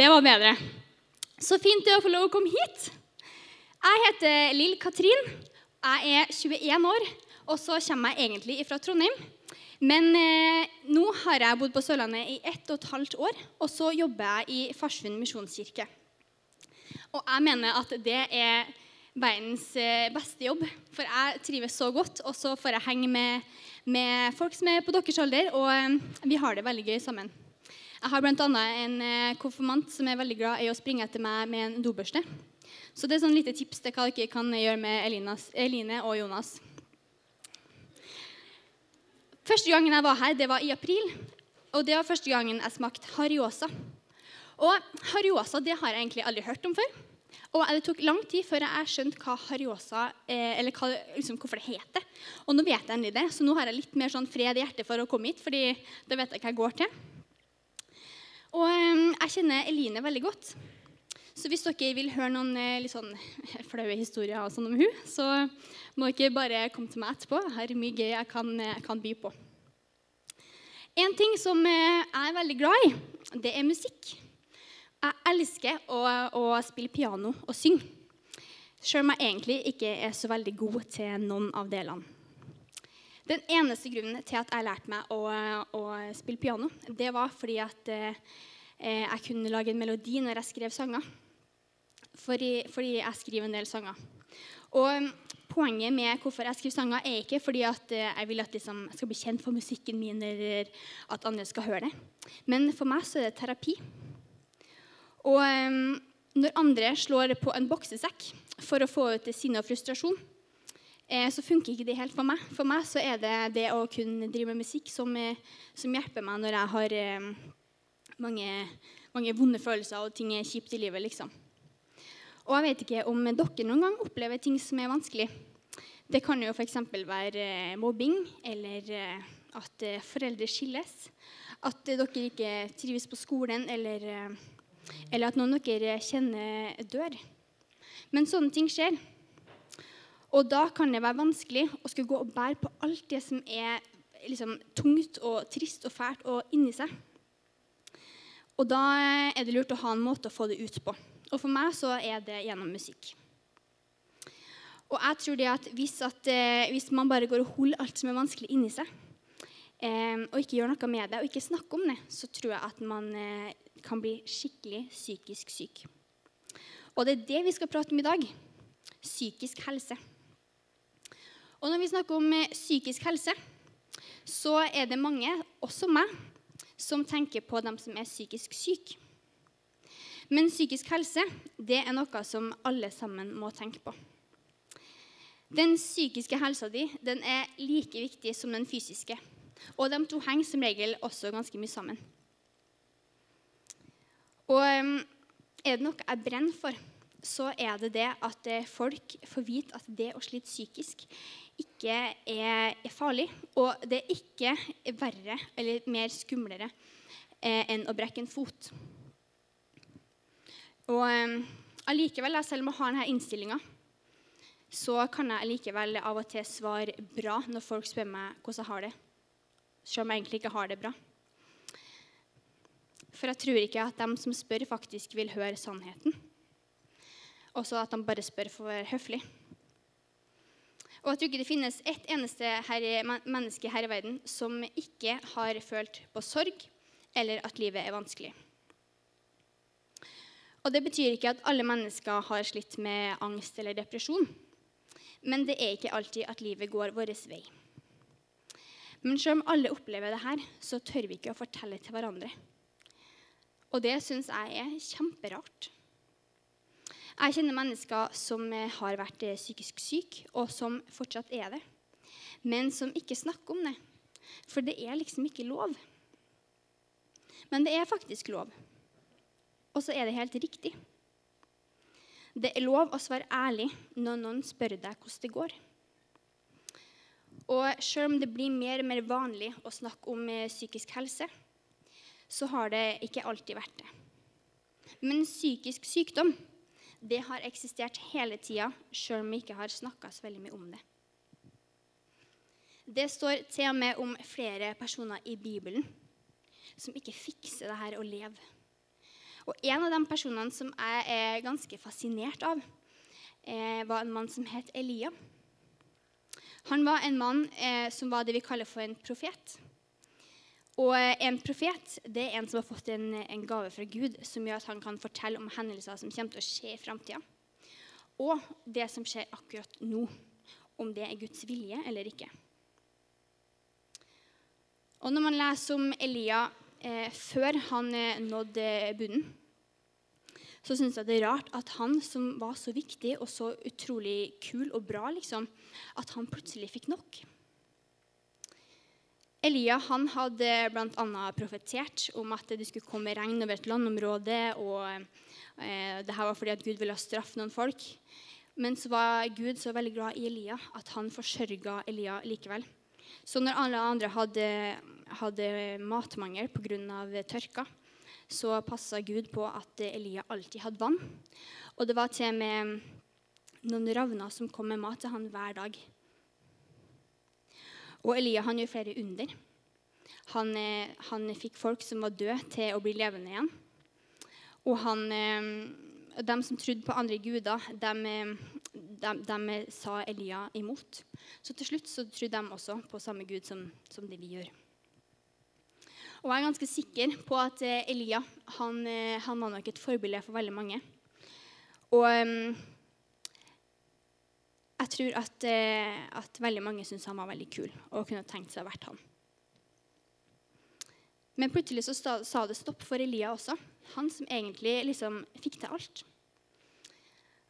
det var bedre. Så fint det å få lov å komme hit. Jeg heter Lill Katrin. Jeg er 21 år, og så kommer jeg egentlig fra Trondheim. Men eh, nå har jeg bodd på Sørlandet i ett og et halvt år, og så jobber jeg i Farsund misjonskirke. Og jeg mener at det er verdens eh, beste jobb, for jeg trives så godt. Og så får jeg henge med, med folk som er på deres alder, og eh, vi har det veldig gøy sammen. Jeg har bl.a. en eh, konfirmant som er veldig glad i å springe etter meg med en dobørste. Så det er sånn lite tips til hva dere kan gjøre med Elinas, Eline og Jonas. Første gangen jeg var her, det var i april. Og det var første gangen jeg smakte hariosa. Og hariosa det har jeg egentlig aldri hørt om før. Og det tok lang tid før jeg skjønte hva hariosa, eh, eller hva, liksom, hvorfor det heter. Og nå vet jeg endelig det, så nå har jeg litt mer sånn fred i hjertet for å komme hit. fordi da vet jeg hva jeg går til. Og eh, jeg kjenner Eline veldig godt. Så hvis dere vil høre noen eh, litt sånn flaue historier sånn om hun, så må dere bare komme til meg etterpå. Her er mye gøy jeg kan, jeg eh, kan by på. En ting som eh, jeg er veldig glad i, det er musikk. Jeg elsker å, å spille piano og synge. Selv om jeg egentlig ikke er så veldig god til noen av delene. Den eneste grunnen til at jeg lærte meg å, å spille piano, det var fordi at eh, jeg kunne lage en melodi når jeg skrev sanger fordi, fordi, jeg skriver en del sanger. Og um, Poenget med hvorfor jeg skriver sanger, er ikke fordi at eh, jeg vil at liksom, jeg skal bli kjent for musikken min, eller at andre skal høre det. Men for meg så er det terapi. Og um, når andre slår på en boksesekk for å få ut sinne og frustrasjon, så funker ikke det helt for meg. For meg så er det det å kunne drive med musikk som, eh, som hjelper meg når jeg har eh, mange, mange vonde følelser og ting er kjipt i livet. liksom. Og jeg vet ikke om dere noen gang opplever ting som er vanskelig. Det kan jo f.eks. være eh, mobbing, eller eh, at eh, foreldre skilles. At dere ikke trives på skolen, eller, eller at noen dere kjenner dør. Men sånne ting skjer. Og da kan det være vanskelig å skulle gå og bære på alt det som er liksom, tungt og trist og fælt og inni seg. Og da er det lurt å ha en måte å få det ut på. Og for meg så er det gjennom musikk. Og jeg tror det at hvis, at, eh, hvis man bare går og holder alt som er vanskelig, inni seg, eh, og ikke gjør noe med det, og ikke snakker om det, så tror jeg at man eh, kan bli skikkelig psykisk syk. Og det er det vi skal prate om i dag. Psykisk helse. Og når vi snakker om eh, psykisk helse, så er det mange, også meg, som tenker på dem som er psykisk syke. Men psykisk helse det er noe som alle sammen må tenke på. Den psykiske helsa di den er like viktig som den fysiske. Og de to henger som regel også ganske mye sammen. Og er det noe jeg brenner for, så er det det at eh, folk får vite at det å slite psykisk ikke er, farlig. Og det er ikke verre eller mer skumlere eh, enn å brekke en fot. Og allikevel, eh, selv om jeg har denne innstillinga, så kan jeg allikevel av og til svare bra når folk spør meg hvordan jeg har det. Selv om jeg egentlig ikke har det bra. For jeg tror ikke at de som spør, faktisk vil høre sannheten. Også at de bare spør for å være høflig. Og jeg tror ikke det finnes ett eneste her, menneske her i verden som ikke har følt på sorg eller at livet er vanskelig. Og Det betyr ikke at alle mennesker har slitt med angst eller depresjon. Men det er ikke alltid at livet går vår vei. Men selv om alle opplever det her, så tør vi ikke å fortelle til hverandre. Og det syns jeg er kjemperart. Jeg kjenner mennesker som har vært psykisk syke, og som fortsatt er det, men som ikke snakker om det. For det er liksom ikke lov. Men det er faktisk lov og så er det helt riktig. Det er lov å svare ærlig når noen spør deg hvordan det går. Og selv om det blir mer og mer vanlig å snakke om eh, psykisk helse, så har det ikke alltid vært det. Men psykisk sykdom det har eksistert hele tida, selv om vi ikke har snakka så veldig mye om det. Det står til og med om flere personer i Bibelen som ikke fikser det her å leve. Og en av de personene som jeg er ganske fascinert av, eh, var en mann som het Elia. Han var en mann eh, som var det vi kaller for en profet. Og eh, en profet det er en som har fått en, en, gave fra Gud som gjør at han kan fortelle om hendelser som kommer til å skje i framtida. Og det som skjer akkurat nå, om det er Guds vilje eller ikke. Og når man leser om Elia eh, før han eh, nådde bunnen, så syns jeg det er rart at han som var så viktig og så utrolig kul og bra, liksom, at han plutselig fikk nok. Elia han hadde bl.a. profetert om at det skulle komme regn over et landområde. og eh, det her var fordi at Gud ville straffe noen folk. Men så var Gud så veldig glad i Elia at han forsørga Elia likevel. Så når alle andre hadde, hadde matmangel pga. tørka, så passa Gud på at Elia alltid hadde vann. Og det var til og med noen ravner som kom med mat til han hver dag. Og Elia han gjorde flere under. Han, eh, han fikk folk som var døde, til å bli levende igjen. Og han, eh, de som trodde på andre guder, de, de, de sa Elia imot. Så til slutt så trodde de også på samme Gud som, som det vi gjør. Og jeg er ganske sikker på at eh, Elia han, eh, han var nok et forbilde for veldig mange. Og tror at, uh, at veldig mange syntes han var veldig kul og kunne tenkt seg å vært han. Men plutselig så sa det stopp for Elia også. Han som egentlig liksom fikk til alt.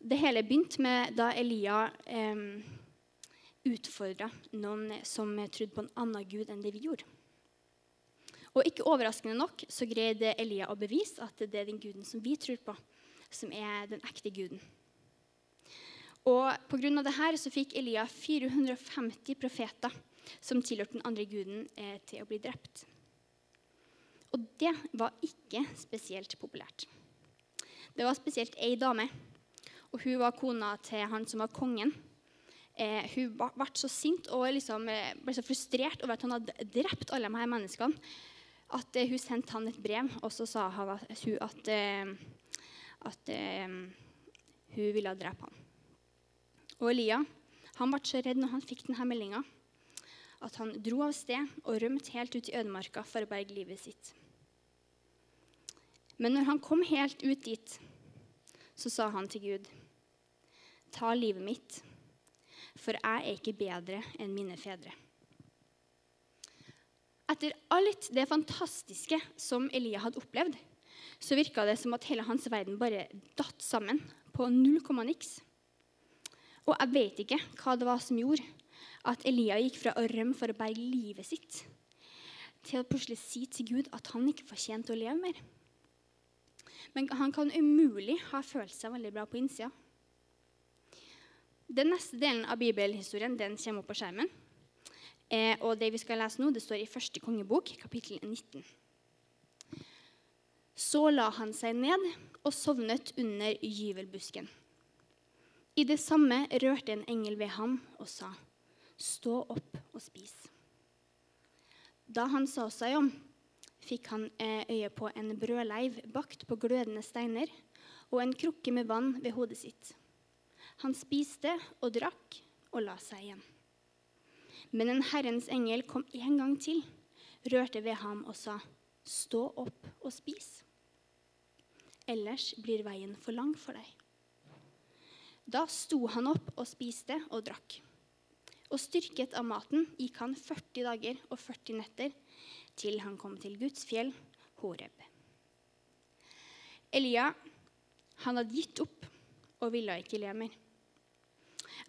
Det hele begynte med da Elia eh, utfordra noen som trodde på en annen gud enn det vi gjorde. Og ikke overraskende nok så greide Elia å bevise at det er den guden som vi tror på, som er den ekte guden. Og Pga. dette så fikk Elia 450 profeter som tilhørte den andre guden, eh, til å bli drept. Og det var ikke spesielt populært. Det var spesielt ei dame, og hun var kona til han som var kongen eh, hun ble så sint og liksom, eh, ble så frustrert over at han hadde drept alle de her menneskene, at eh, hun sendte han et brev, og så sa hun at, at, at at hun ville drepe ham. Og Elia han ble så redd når han fikk denne meldinga, at han dro av sted og rømte helt ut i ødemarka for å berge livet sitt. Men når han kom helt ut dit, så sa han til Gud, ta livet mitt for jeg er ikke bedre enn mine fedre. Etter alt det fantastiske som Elia hadde opplevd, så virka det som at hele hans verden bare datt sammen på null komma niks. Og jeg vet ikke hva det var som gjorde at Elia gikk fra å rømme for å berge livet sitt, til å plutselig si til Gud at han ikke fortjente å leve mer. Men han kan umulig ha følt seg veldig bra på innsida. Den neste delen av bibelhistorien den kommer opp på skjermen. Eh, og det vi skal lese nå, det står i første kongebok, kapittel 19. Så la han seg ned og sovnet under gyvelbusken. I det samme rørte en engel ved ham og sa, Stå opp og spis. Da han så seg om, fikk han eh, øye på en brødleiv bakt på glødende steiner og en krukke med vann ved hodet sitt. Han spiste og drakk og la seg igjen. Men en Herrens engel kom en gang til, rørte ved ham og sa, Stå opp og spis. Ellers blir veien for lang for deg. Da sto han opp og spiste og drakk. Og styrket av maten gikk han 40 dager og 40 netter til han kom til Guds fjell, Horeb. Elia han hadde gitt opp og ville ikke le mer.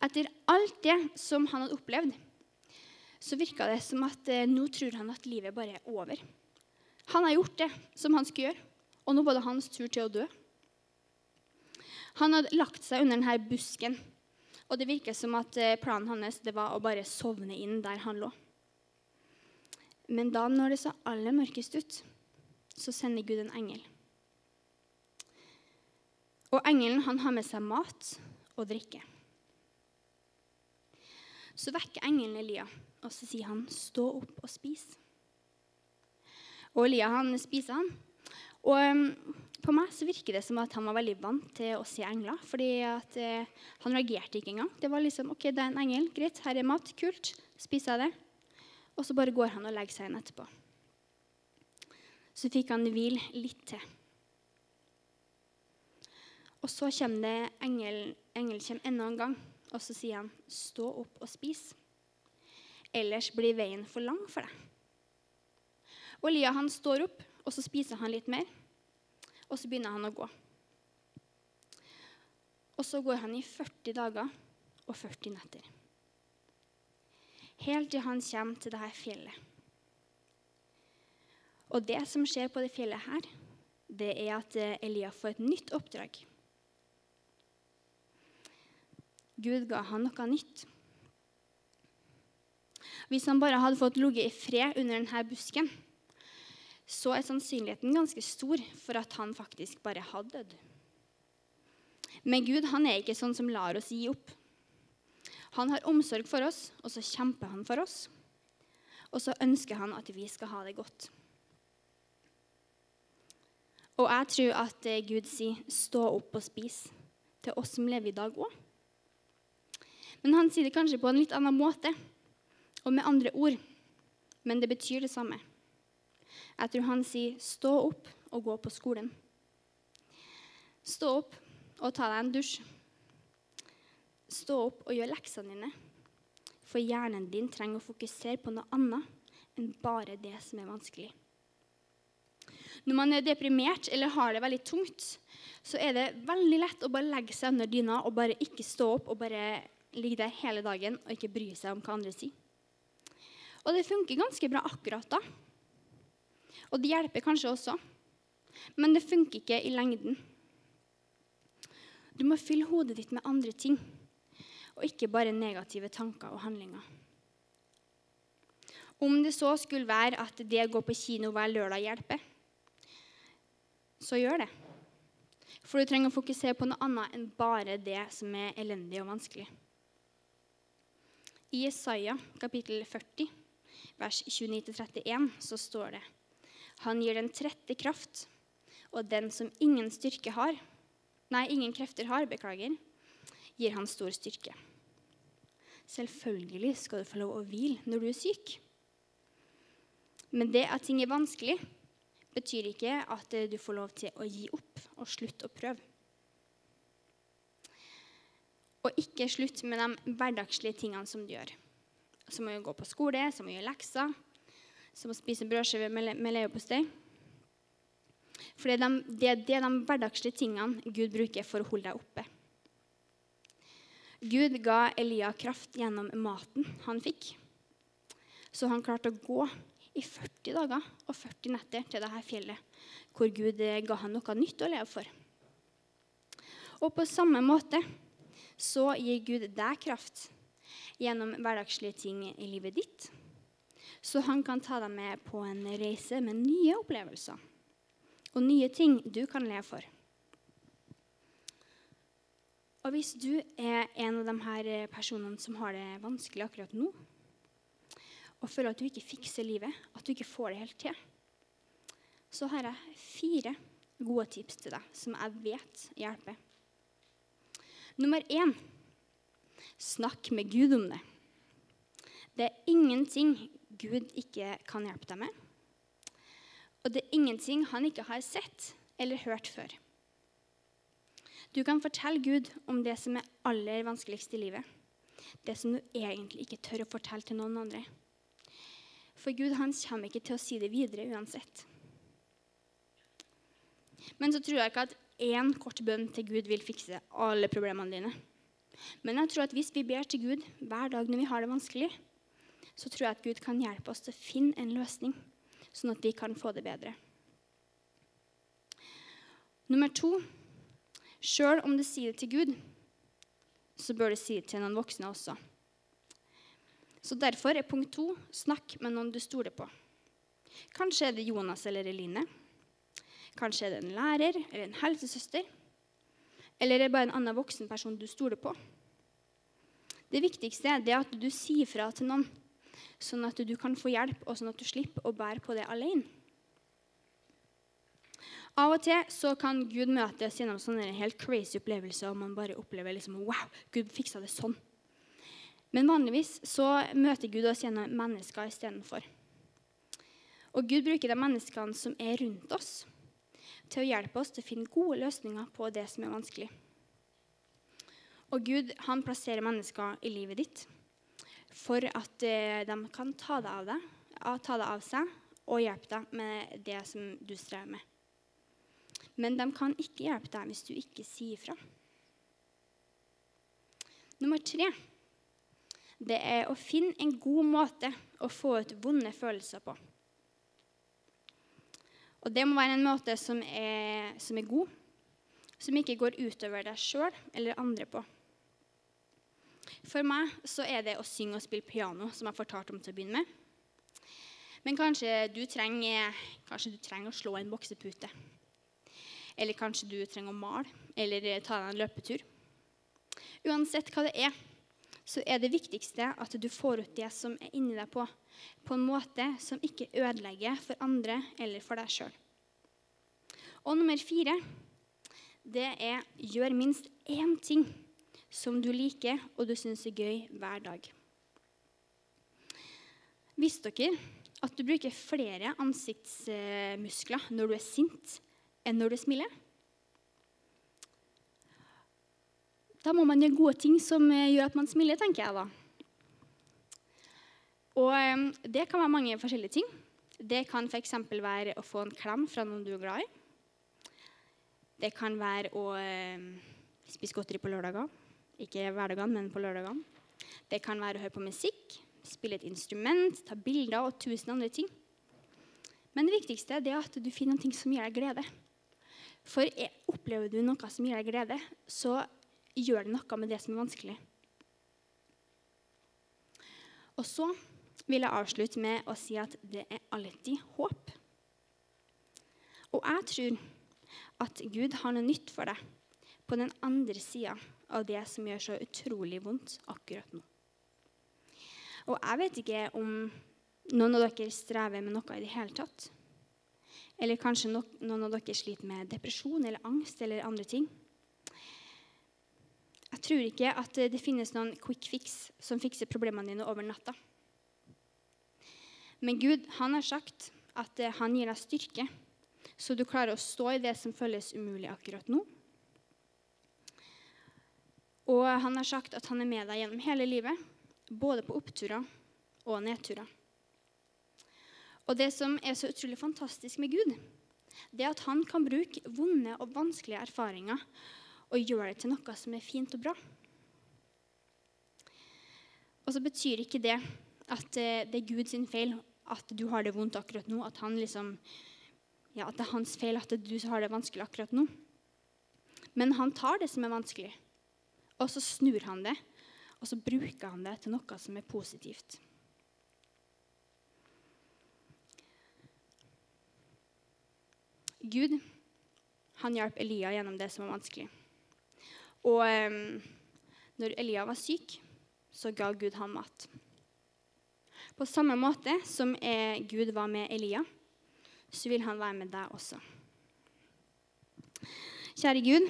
Etter alt det som han hadde opplevd, så virka det som at eh, nå tror han at livet bare er over. Han har gjort det som han skulle gjøre, og nå var det hans tur til å dø. Han hadde lagt seg under denne busken, og det virker som at eh, planen hans var å bare sovne inn der han lå. Men da når det så aller mørkest ut, så sender Gud en engel. Og engelen han har med seg mat og drikke. Så vekker engelen Elia, og så sier han, 'Stå opp og spis'. Og Elia han spiser, han. Og um, på meg så virker det som at han var veldig vant til å se engler. fordi at eh, han reagerte ikke engang. Det var liksom OK, det er en engel. Greit, her er mat. Kult. Spiser jeg det? Og så bare går han og legger seg inn etterpå. Så fikk han hvile litt til. Og så kommer det engel, engel kommer enda en gang, og så sier han, 'Stå opp og spis.' Ellers blir veien for lang for deg. Og Lia, han står opp, og så spiser han litt mer. Og så begynner han å gå. Og så går han i 40 dager og 40 netter. Helt til han kommer til dette fjellet. Og det som skjer på det fjellet her, det er at Eliah Elia får et nytt oppdrag. Gud ga han noe nytt. Hvis han bare hadde fått ligget i fred under denne busken, så er sannsynligheten ganske stor for at han faktisk bare hadde dødd. Men Gud han er ikke sånn som lar oss gi opp. Han har omsorg for oss, og så kjemper han for oss. Og så ønsker han at vi skal ha det godt. Og jeg tror at eh, Gud sier 'stå opp og spis' til oss som lever i dag òg. Men han sier det kanskje på en litt annen måte og med andre ord. Men det betyr det samme. Jeg tror han sier 'stå opp og gå på skolen'. Stå opp og ta deg en dusj. Stå opp og gjør leksene dine. For hjernen din trenger å fokusere på noe annet enn bare det som er vanskelig. Når man er deprimert eller har det veldig tungt, så er det veldig lett å bare legge seg under dyna og bare ikke stå opp og bare ligge der hele dagen og ikke bry seg om hva andre sier. Og det funker ganske bra akkurat da. Og det hjelper kanskje også. Men det funker ikke i lengden. Du må fylle hodet ditt med andre ting, og ikke bare negative tanker og handlinger. Om det så skulle være at det å gå på kino hver lørdag hjelper, så gjør det. For du trenger å fokusere på noe annet enn bare det som er elendig og vanskelig. I Isaiah kapittel 40, vers 29-31, så står det Han gir den trette kraft, og den som ingen styrke har Nei, ingen krefter har, beklager, gir han stor styrke. Selvfølgelig skal du få lov å hvile når du er syk. Men det at ting er vanskelig, betyr ikke at du får lov til å gi opp og slutte å prøve. Og ikke slutt med de hverdagslige tingene som du gjør. Som å gå på skole, som å gjøre lekser, som å spise brødskive med, med leverpostei. For det er, de, er hverdagslige tingene Gud bruker for å holde deg oppe. Gud ga Elia kraft gjennom maten han fikk. Så han klarte å gå i 40 dager og 40 netter til dette fjellet, hvor Gud ga han noe nytt å leve for. Og på samme måte så gir Gud deg kraft gjennom hverdagslige ting i livet ditt, så han kan ta deg med på en reise med nye opplevelser og nye ting du kan leve for. Og hvis du er en av de her personene som har det vanskelig akkurat nå, og føler at du ikke fikser livet, at du ikke får det helt til, så har jeg fire gode tips til deg som jeg vet hjelper. Nummer én snakk med Gud om det. Det er ingenting Gud ikke kan hjelpe deg med. Og det er ingenting han ikke har sett eller hørt før. Du kan fortelle Gud om det som er aller vanskeligst i livet. Det som du egentlig ikke tør å fortelle til noen andre. For Gud han kommer ikke til å si det videre uansett. Men så tror jeg ikke at én kort bønn til Gud vil fikse alle problemene dine. Men jeg tror at hvis vi ber til Gud hver dag når vi har det vanskelig, så tror jeg at Gud kan hjelpe oss til å finne en løsning, sånn at vi kan få det bedre. Nummer to sjøl om du sier det til Gud, så bør du si det til noen voksne også. Så Derfor er punkt to snakk med noen du stoler på. Kanskje er det Jonas eller Eline. Kanskje er det en lærer eller en helsesøster. Eller er det bare en annen voksen person du stoler på. Det viktigste er at du sier fra til noen, sånn at du kan få hjelp, og sånn at du slipper å bære på det alene. Av og til så kan Gud møte oss gjennom sånne helt crazy opplevelser, og man bare opplever liksom Wow, Gud fiksa det sånn. Men vanligvis så møter Gud oss gjennom mennesker istedenfor. Og Gud bruker de menneskene som er rundt oss, til å hjelpe oss til å finne gode løsninger på det som er vanskelig. Og Gud han plasserer mennesker i livet ditt for at eh, de kan ta det av, deg, ta det av seg og hjelpe deg med det som du strever med. Men de kan ikke hjelpe deg hvis du ikke sier ifra. Nummer tre det er å finne en god måte å få ut vonde følelser på. Og det må være en måte som er, som er god, som ikke går utover deg sjøl eller andre på. For meg så er det å synge og spille piano som jeg fortalte om til å begynne med. Men kanskje du, trenger, kanskje du trenger å slå en boksepute. Eller kanskje du trenger å male eller ta deg en løpetur. Uansett hva det er, så er det viktigste at du får ut det som er inni deg på, på en måte som ikke ødelegger for andre eller for deg sjøl. Og nummer fire det er gjør minst én ting som du liker og du syns er gøy hver dag. Visste dere at du bruker flere ansiktsmuskler når du er sint, enn når du smiler? Da må man gjøre gode ting som eh, gjør at man smiler, tenker jeg da. Og eh, det kan være mange forskjellige ting. Det kan f.eks. være å få en klem fra noen du er glad i. Det kan være å eh, spise godteri på lørdager. Ikke hverdagene, men på lørdagene. Det kan være å høre på musikk, spille et instrument, ta bilder og tusen andre ting. Men det viktigste er at du finner noe som gir deg glede. For opplever du noe som gir deg glede, så gjør det noe med det som er vanskelig. Og så vil jeg avslutte med å si at det er alltid håp. Og jeg tror at Gud har noe nytt for deg på den andre sida av det som gjør så utrolig vondt akkurat nå. Og jeg vet ikke om noen av dere strever med noe i det hele tatt. Eller kanskje noen av dere sliter med depresjon eller angst eller andre ting. Jeg tror ikke at det finnes noen quick fix som fikser problemene dine over natta. Men Gud han har sagt at han gir deg styrke, så du klarer å stå i det som føles umulig akkurat nå. Og han har sagt at han er med deg gjennom hele livet, både på oppturer og nedturer. Og det som er så utrolig fantastisk med Gud, det er at han kan bruke vonde og vanskelige erfaringer og gjøre det til noe som er fint og bra. Og så betyr ikke det at eh, det er Guds feil at du har det vondt akkurat nå. At, liksom, ja, at det er hans feil at du har det vanskelig akkurat nå. Men han tar det som er vanskelig, og så snur han det. Og så bruker han det til noe som er positivt. Gud han hjalp Elia gjennom det som var vanskelig. Og um, når Elia var syk, så ga Gud ham mat. På samme måte som Gud var med Elia, så vil han være med deg også. Kjære Gud,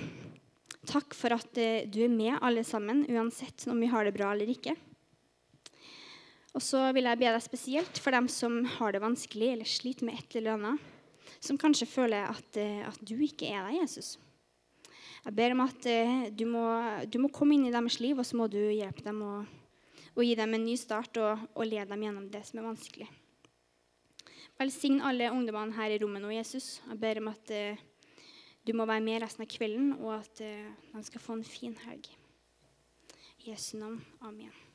takk for at eh, du er med alle sammen, uansett om vi har det bra eller ikke. Og så vil jeg be deg spesielt for dem som har det vanskelig eller sliter med et eller annet, som kanskje føler at, eh, at du ikke er der, Jesus. Jeg ber om at eh, du må, du må, komme inn i deres liv, og så må du hjelpe dem å, å gi dem en ny start og, og lede dem gjennom det som er vanskelig. Velsign alle ungdommene her i rommet nå, Jesus. Jeg ber om at du må være med resten av kvelden, og at uh, de skal få en fin helg. I Jesu navn. Amen.